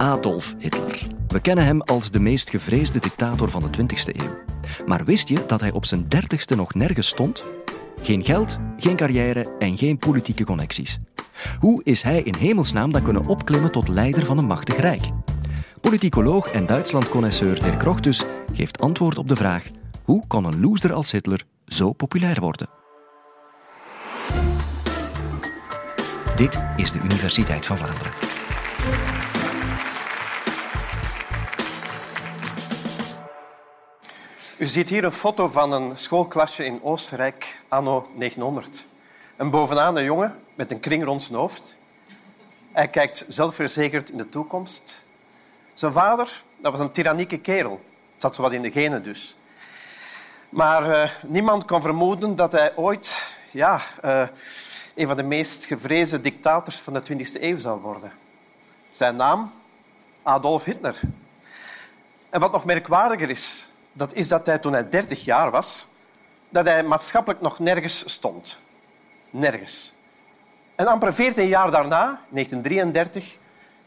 Adolf Hitler. We kennen hem als de meest gevreesde dictator van de 20e eeuw. Maar wist je dat hij op zijn dertigste nog nergens stond? Geen geld, geen carrière en geen politieke connecties. Hoe is hij in hemelsnaam dan kunnen opklimmen tot leider van een machtig rijk? Politicoloog en Duitsland-connoisseur Dirk Rochtus geeft antwoord op de vraag hoe kon een loser als Hitler zo populair worden? Dit is de Universiteit van Vlaanderen. U ziet hier een foto van een schoolklasje in Oostenrijk anno 1900. En bovenaan een jongen met een kring rond zijn hoofd. Hij kijkt zelfverzekerd in de toekomst. Zijn vader dat was een tyrannieke kerel. Het zat zo wat in de genen dus. Maar uh, niemand kon vermoeden dat hij ooit ja, uh, een van de meest gevreesde dictators van de 20e eeuw zou worden. Zijn naam? Adolf Hitler. En wat nog merkwaardiger is, dat is dat hij toen hij 30 jaar was, dat hij maatschappelijk nog nergens stond. Nergens. En amper 14 jaar daarna, 1933,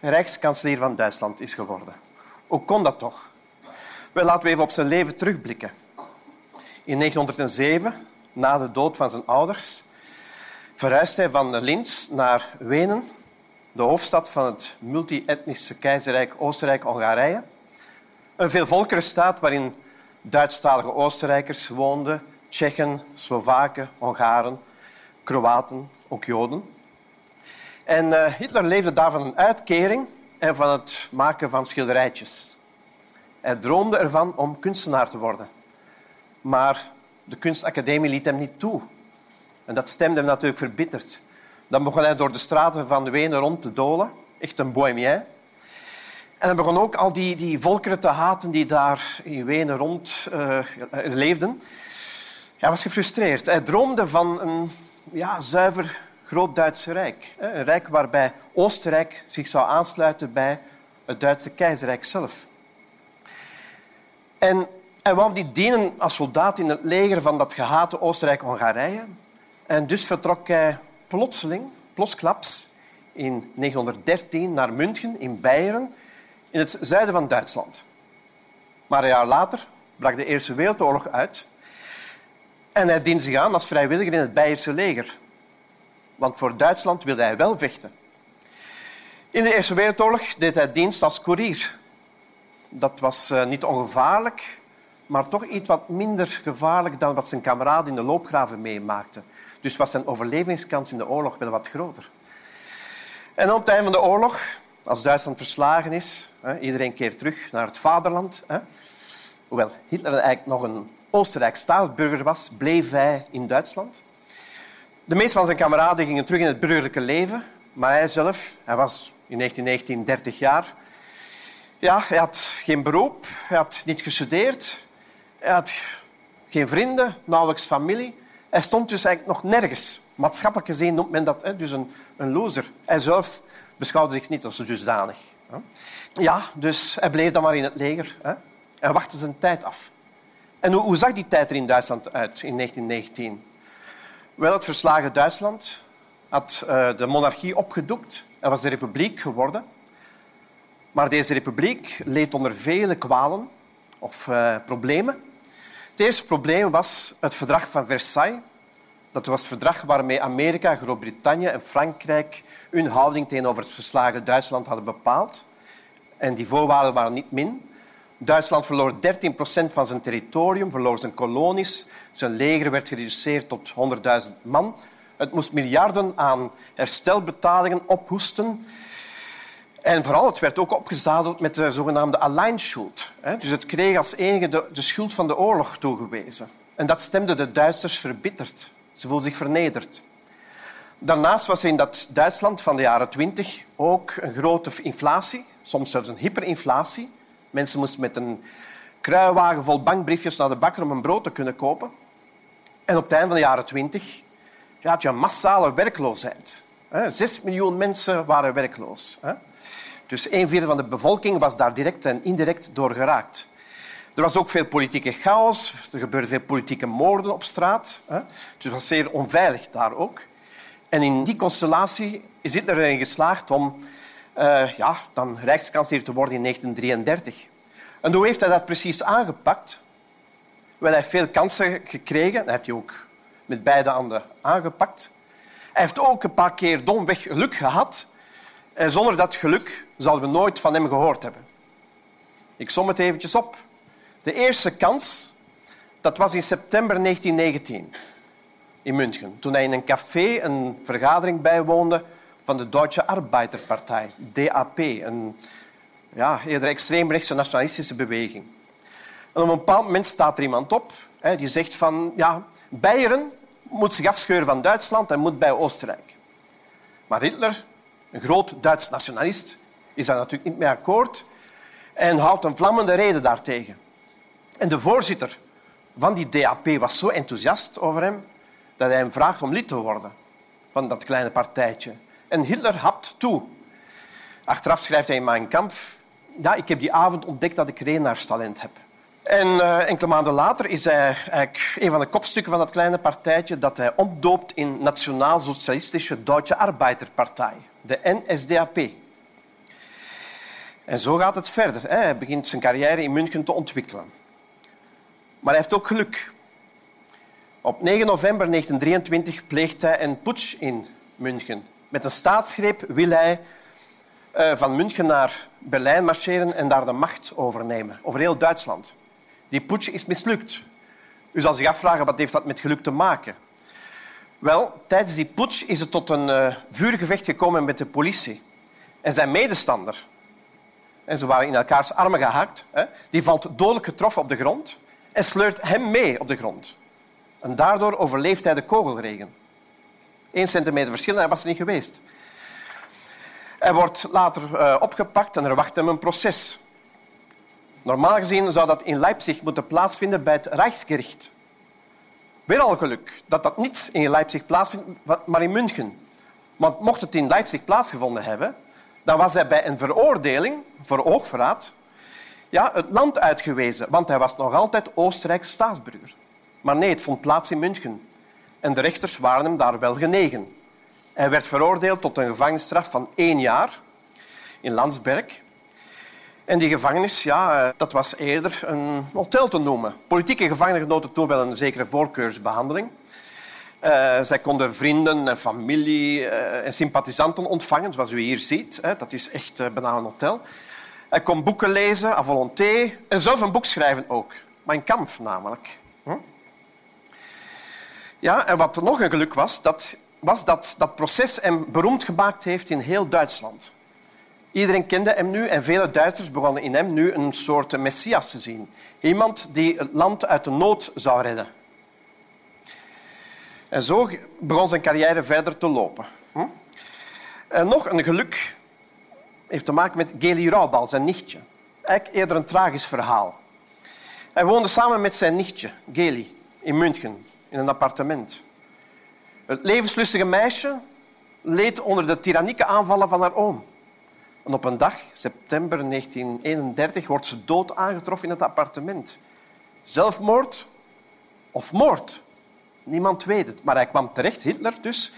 rijkskanselier van Duitsland is geworden. Hoe kon dat toch? Wel, laten we even op zijn leven terugblikken. In 1907, na de dood van zijn ouders, verhuisde hij van Linz naar Wenen, de hoofdstad van het multi-etnische keizerrijk Oostenrijk-Hongarije. Een veelvolkerenstaat waarin Duitsstalige Oostenrijkers woonden, Tsjechen, Slovaken, Hongaren, Kroaten, ook Joden. En uh, Hitler leefde daar van een uitkering en van het maken van schilderijtjes. Hij droomde ervan om kunstenaar te worden. Maar de kunstacademie liet hem niet toe. En dat stemde hem natuurlijk verbitterd. Dan begon hij door de straten van Wenen rond te dolen. Echt een bohemien. En hij begon ook al die, die volkeren te haten die daar in Wenen rond uh, leefden. Hij was gefrustreerd. Hij droomde van een ja, zuiver groot-Duitse Rijk. Een rijk waarbij Oostenrijk zich zou aansluiten bij het Duitse keizerrijk zelf. En hij wou niet dienen als soldaat in het leger van dat gehate Oostenrijk-Hongarije. En dus vertrok hij plotseling, plotsklaps, in 1913 naar München in Beieren, in het zuiden van Duitsland. Maar een jaar later brak de Eerste Wereldoorlog uit en hij diende zich aan als vrijwilliger in het Beierse leger. Want voor Duitsland wilde hij wel vechten. In de Eerste Wereldoorlog deed hij dienst als koerier. Dat was eh, niet ongevaarlijk, maar toch iets wat minder gevaarlijk dan wat zijn kameraden in de loopgraven meemaakten. Dus was zijn overlevingskans in de oorlog wel wat groter. En op het einde van de oorlog, als Duitsland verslagen is, iedereen keert terug naar het vaderland. Hoewel Hitler eigenlijk nog een Oostenrijk staatsburger was, bleef hij in Duitsland. De meeste van zijn kameraden gingen terug in het burgerlijke leven, maar hij zelf, hij was in 1919 30 jaar, ja, hij had geen beroep, hij had niet gestudeerd, hij had geen vrienden, nauwelijks familie. Hij stond dus eigenlijk nog nergens. Maatschappelijk gezien noemt men dat hè, dus een, een loser. Hij zelf beschouwde zich niet als dusdanig. Ja, dus hij bleef dan maar in het leger. Hij wachtte zijn tijd af. En hoe, zag die tijd er in Duitsland uit in 1919? Wel, het verslagen Duitsland had uh, de monarchie opgedoekt en was de republiek geworden. Maar deze republiek leed onder vele kwalen of uh, problemen. Het eerste probleem was het verdrag van Versailles. Dat was het verdrag waarmee Amerika, Groot-Brittannië en Frankrijk hun houding tegenover het verslagen Duitsland hadden bepaald. En die voorwaarden waren niet min. Duitsland verloor 13 procent van zijn territorium, verloor zijn kolonies. Zijn leger werd gereduceerd tot 100.000 man. Het moest miljarden aan herstelbetalingen ophoesten. En vooral, het werd ook opgezadeld met de zogenaamde Alleinschuld. Dus het kreeg als enige de, de schuld van de oorlog toegewezen. En dat stemde de Duitsers verbitterd. Ze voelden zich vernederd. Daarnaast was er in dat Duitsland van de jaren 20 ook een grote inflatie, soms zelfs een hyperinflatie. Mensen moesten met een kruiwagen vol bankbriefjes naar de bakker om een brood te kunnen kopen. En op het einde van de jaren 20 had je een massale werkloosheid. Zes miljoen mensen waren werkloos. Dus een vierde van de bevolking was daar direct en indirect door geraakt. Er was ook veel politieke chaos. Er gebeurden veel politieke moorden op straat. Dus het was zeer onveilig daar ook. En in die constellatie is Hitler erin geslaagd om uh, ja, dan rijkskanselier te worden in 1933. En hoe heeft hij dat precies aangepakt? Wel, hij heeft veel kansen gekregen. Dat heeft hij ook met beide handen aangepakt. Hij heeft ook een paar keer domweg geluk gehad. En zonder dat geluk zouden we nooit van hem gehoord hebben. Ik som het eventjes op. De eerste kans, dat was in september 1919 in München. Toen hij in een café een vergadering bijwoonde van de Duitse Arbeiterpartij, DAP. Een ja, eerder extreemrechtse nationalistische beweging. En op een bepaald moment staat er iemand op hè, die zegt van... Ja, Beieren moet zich afscheuren van Duitsland en moet bij Oostenrijk. Maar Hitler, een groot Duits nationalist, is daar natuurlijk niet mee akkoord en houdt een vlammende reden daartegen. En de voorzitter van die DAP was zo enthousiast over hem dat hij hem vraagt om lid te worden van dat kleine partijtje. En Hitler hapt toe. Achteraf schrijft hij in Mein Kampf... Ja, ik heb die avond ontdekt dat ik renaarstalent heb. En uh, enkele maanden later is hij een van de kopstukken van dat kleine partijtje dat hij omdoopt in Nationaal-Socialistische Duitse Arbeiterpartij, de NSDAP. En zo gaat het verder. Hij begint zijn carrière in München te ontwikkelen. Maar hij heeft ook geluk. Op 9 november 1923 pleegt hij een putsch in München. Met een staatsgreep wil hij eh, van München naar Berlijn marcheren en daar de macht overnemen, over heel Duitsland. Die putsch is mislukt. U zal zich afvragen, wat heeft dat met geluk te maken? Wel, tijdens die putsch is het tot een uh, vuurgevecht gekomen met de politie. En zijn medestander, en ze waren in elkaars armen gehakt, hè, die valt dodelijk getroffen op de grond en sleurt hem mee op de grond. En daardoor overleeft hij de kogelregen. Eén centimeter verschil en hij was er niet geweest. Hij wordt later uh, opgepakt en er wacht hem een proces. Normaal gezien zou dat in Leipzig moeten plaatsvinden bij het Rijksgericht. Weer al geluk dat dat niet in Leipzig plaatsvindt, maar in München. Want mocht het in Leipzig plaatsgevonden hebben, dan was hij bij een veroordeling voor oogverraad ja, het land uitgewezen, want hij was nog altijd Oostenrijkse staatsburger. Maar nee, het vond plaats in München. En de rechters waren hem daar wel genegen. Hij werd veroordeeld tot een gevangenisstraf van één jaar in Landsberg. En die gevangenis, ja, eh, dat was eerder een hotel te noemen. Politieke gevangenen genoten toen wel een zekere voorkeursbehandeling. Uh, zij konden vrienden en familie uh, en sympathisanten ontvangen, zoals u hier ziet. Dat is echt bijna een hotel. Hij kon boeken lezen, à volonté, en zelf een boek schrijven ook. Mijn Kampf namelijk. Hm? Ja, en wat nog een geluk was, dat was dat dat proces hem beroemd gemaakt heeft in heel Duitsland. Iedereen kende hem nu en vele Duitsers begonnen in hem nu een soort messias te zien. Iemand die het land uit de nood zou redden. En zo begon zijn carrière verder te lopen. Hm? En nog een geluk heeft te maken met Geli Raubal, zijn nichtje. Eigenlijk eerder een tragisch verhaal. Hij woonde samen met zijn nichtje, Geli, in München, in een appartement. Het levenslustige meisje leed onder de tyrannieke aanvallen van haar oom. En op een dag, september 1931, wordt ze dood aangetroffen in het appartement. Zelfmoord of moord? Niemand weet het. Maar hij kwam terecht, Hitler dus,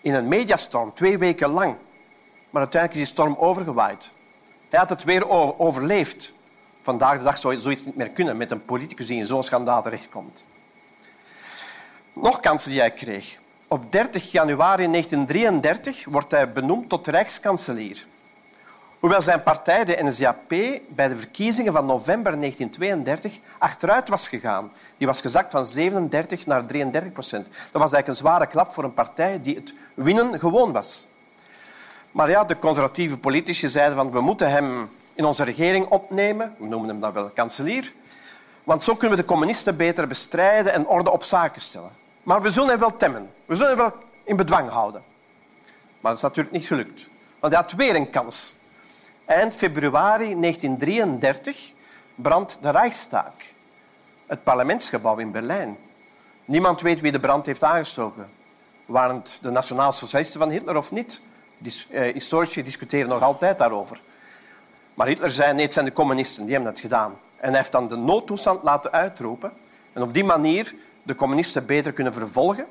in een mediastorm, twee weken lang. Maar uiteindelijk is die storm overgewaaid. Hij had het weer overleefd. Vandaag de dag zou zoiets niet meer kunnen met een politicus die in zo'n schandaal terechtkomt. Nog kansen die hij kreeg. Op 30 januari 1933 wordt hij benoemd tot rijkskanselier. Hoewel zijn partij, de NSDAP, bij de verkiezingen van november 1932 achteruit was gegaan. Die was gezakt van 37 naar 33 procent. Dat was eigenlijk een zware klap voor een partij die het winnen gewoon was. Maar ja, de conservatieve politici zeiden van we moeten hem in onze regering opnemen. We noemen hem dan wel kanselier. Want zo kunnen we de communisten beter bestrijden en orde op zaken stellen. Maar we zullen hem wel temmen. We zullen hem wel in bedwang houden. Maar dat is natuurlijk niet gelukt. Want hij had weer een kans. Eind februari 1933 brandt de Reichstag, het parlementsgebouw in Berlijn. Niemand weet wie de brand heeft aangestoken. Waren het de nationaal-socialisten van Hitler of niet? Eh, historici discussiëren nog altijd daarover. Maar Hitler zei, nee, het zijn de communisten, die hebben dat gedaan. En hij heeft dan de noodtoestand laten uitroepen. En op die manier de communisten beter kunnen vervolgen.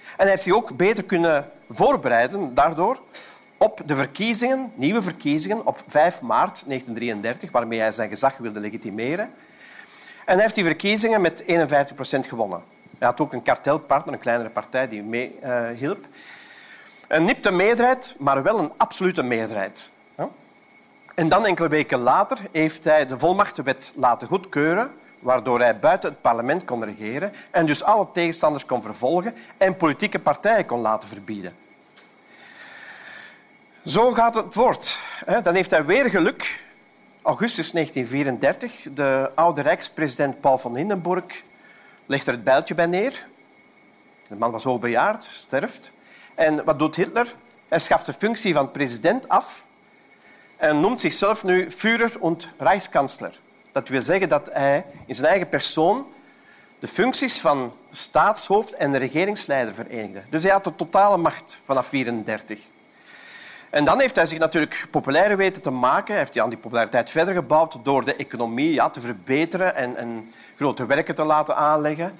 En hij heeft zich ook beter kunnen voorbereiden daardoor op de verkiezingen, nieuwe verkiezingen, op 5 maart 1933, waarmee hij zijn gezag wilde legitimeren. En hij heeft die verkiezingen met 51 procent gewonnen. Hij had ook een kartelpartner, een kleinere partij, die mee uh, hielp. Een nipte meerderheid, maar wel een absolute meerderheid. En dan enkele weken later heeft hij de volmachtenwet laten goedkeuren, waardoor hij buiten het parlement kon regeren en dus alle tegenstanders kon vervolgen en politieke partijen kon laten verbieden. Zo gaat het voort. Dan heeft hij weer geluk. Augustus 1934, de oude rijkspresident Paul van Hindenburg legt er het bijltje bij neer. De man was hoogbejaard, sterft. En wat doet Hitler? Hij schaft de functie van president af en noemt zichzelf nu Führer und Reichskansler. Dat wil zeggen dat hij in zijn eigen persoon de functies van staatshoofd en regeringsleider verenigde. Dus hij had de totale macht vanaf 1934. En dan heeft hij zich natuurlijk populair weten te maken. Hij heeft aan die populariteit verder gebouwd door de economie ja, te verbeteren en, en, grote werken te laten aanleggen.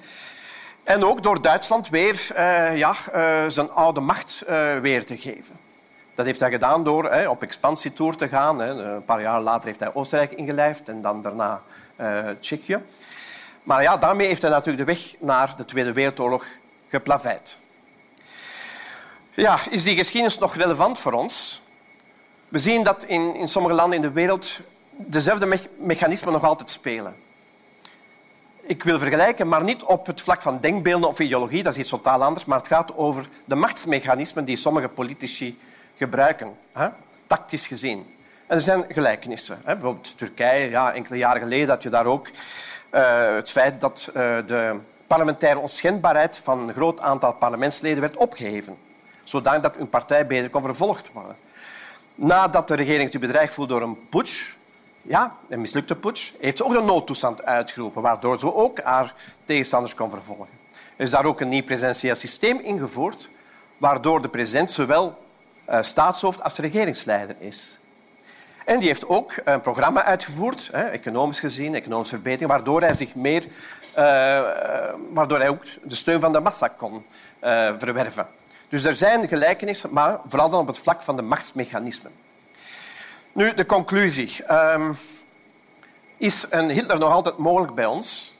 En ook door Duitsland weer uh, ja, uh, zijn oude macht uh, weer te geven. Dat heeft hij gedaan door hè, op expansietour te gaan. Hè. Een paar jaar later heeft hij Oostenrijk ingelijfd en dan daarna Tsjechië. Maar ja, daarmee heeft hij natuurlijk de weg naar de Tweede Wereldoorlog geplaveid. Ja, is die geschiedenis nog relevant voor ons? We zien dat in, in sommige landen in de wereld dezelfde me mechanismen nog altijd spelen. Ik wil vergelijken, maar niet op het vlak van denkbeelden of ideologie, dat is iets totaal anders, maar het gaat over de machtsmechanismen die sommige politici gebruiken, hè? tactisch gezien. En er zijn gelijkenissen. Hè? Bijvoorbeeld Turkije, ja, enkele jaren geleden had je daar ook uh, het feit dat uh, de parlementaire onschendbaarheid van een groot aantal parlementsleden werd opgeheven zodanig dat hun partij beter kon vervolgd worden. Nadat de regering zich bedreigd voelde door een putsch, ja, een mislukte putsch, heeft ook een noodtoestand uitgeroepen, waardoor ze ook haar tegenstanders kon vervolgen. Er is daar ook een nieuw presidentieel systeem ingevoerd, waardoor de president zowel uh, staatshoofd als regeringsleider is. En die heeft ook een programma uitgevoerd, hè, economisch gezien, economische verbetering, waardoor hij zich meer, uh, waardoor hij ook de steun van de massa kon verwerven. Dus er zijn gelijkenissen, maar vooral dan op het vlak van de machtsmechanismen. Nu, de conclusie. Um, is een Hitler nog altijd mogelijk bij ons?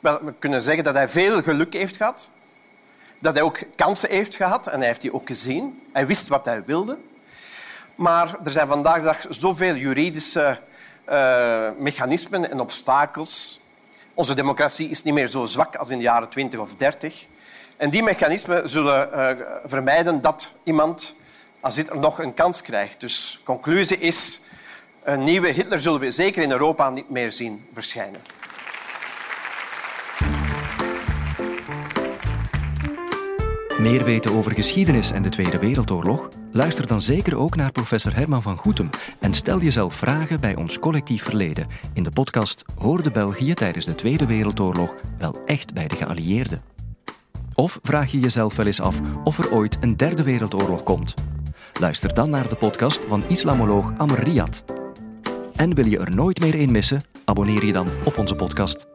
Wel, we kunnen zeggen dat hij veel geluk heeft gehad. Dat hij ook kansen heeft gehad en hij heeft die ook gezien. Hij wist wat hij wilde. Maar er zijn vandaag de dag zoveel juridische uh, mechanismen en obstakels. Onze democratie is niet meer zo zwak als in de jaren 20 of 30. En die mechanismen zullen uh, vermijden dat iemand als Hitler nog een kans krijgt. Dus conclusie is, een nieuwe Hitler zullen we zeker in Europa niet meer zien verschijnen. Meer weten over geschiedenis en de Tweede Wereldoorlog? Luister dan zeker ook naar professor Herman van Goetem en stel jezelf vragen bij ons collectief verleden in de podcast Hoorde België tijdens de Tweede Wereldoorlog wel echt bij de geallieerden? Of vraag je jezelf wel eens af of er ooit een derde wereldoorlog komt? Luister dan naar de podcast van islamoloog Amr Riyad. En wil je er nooit meer een missen? Abonneer je dan op onze podcast.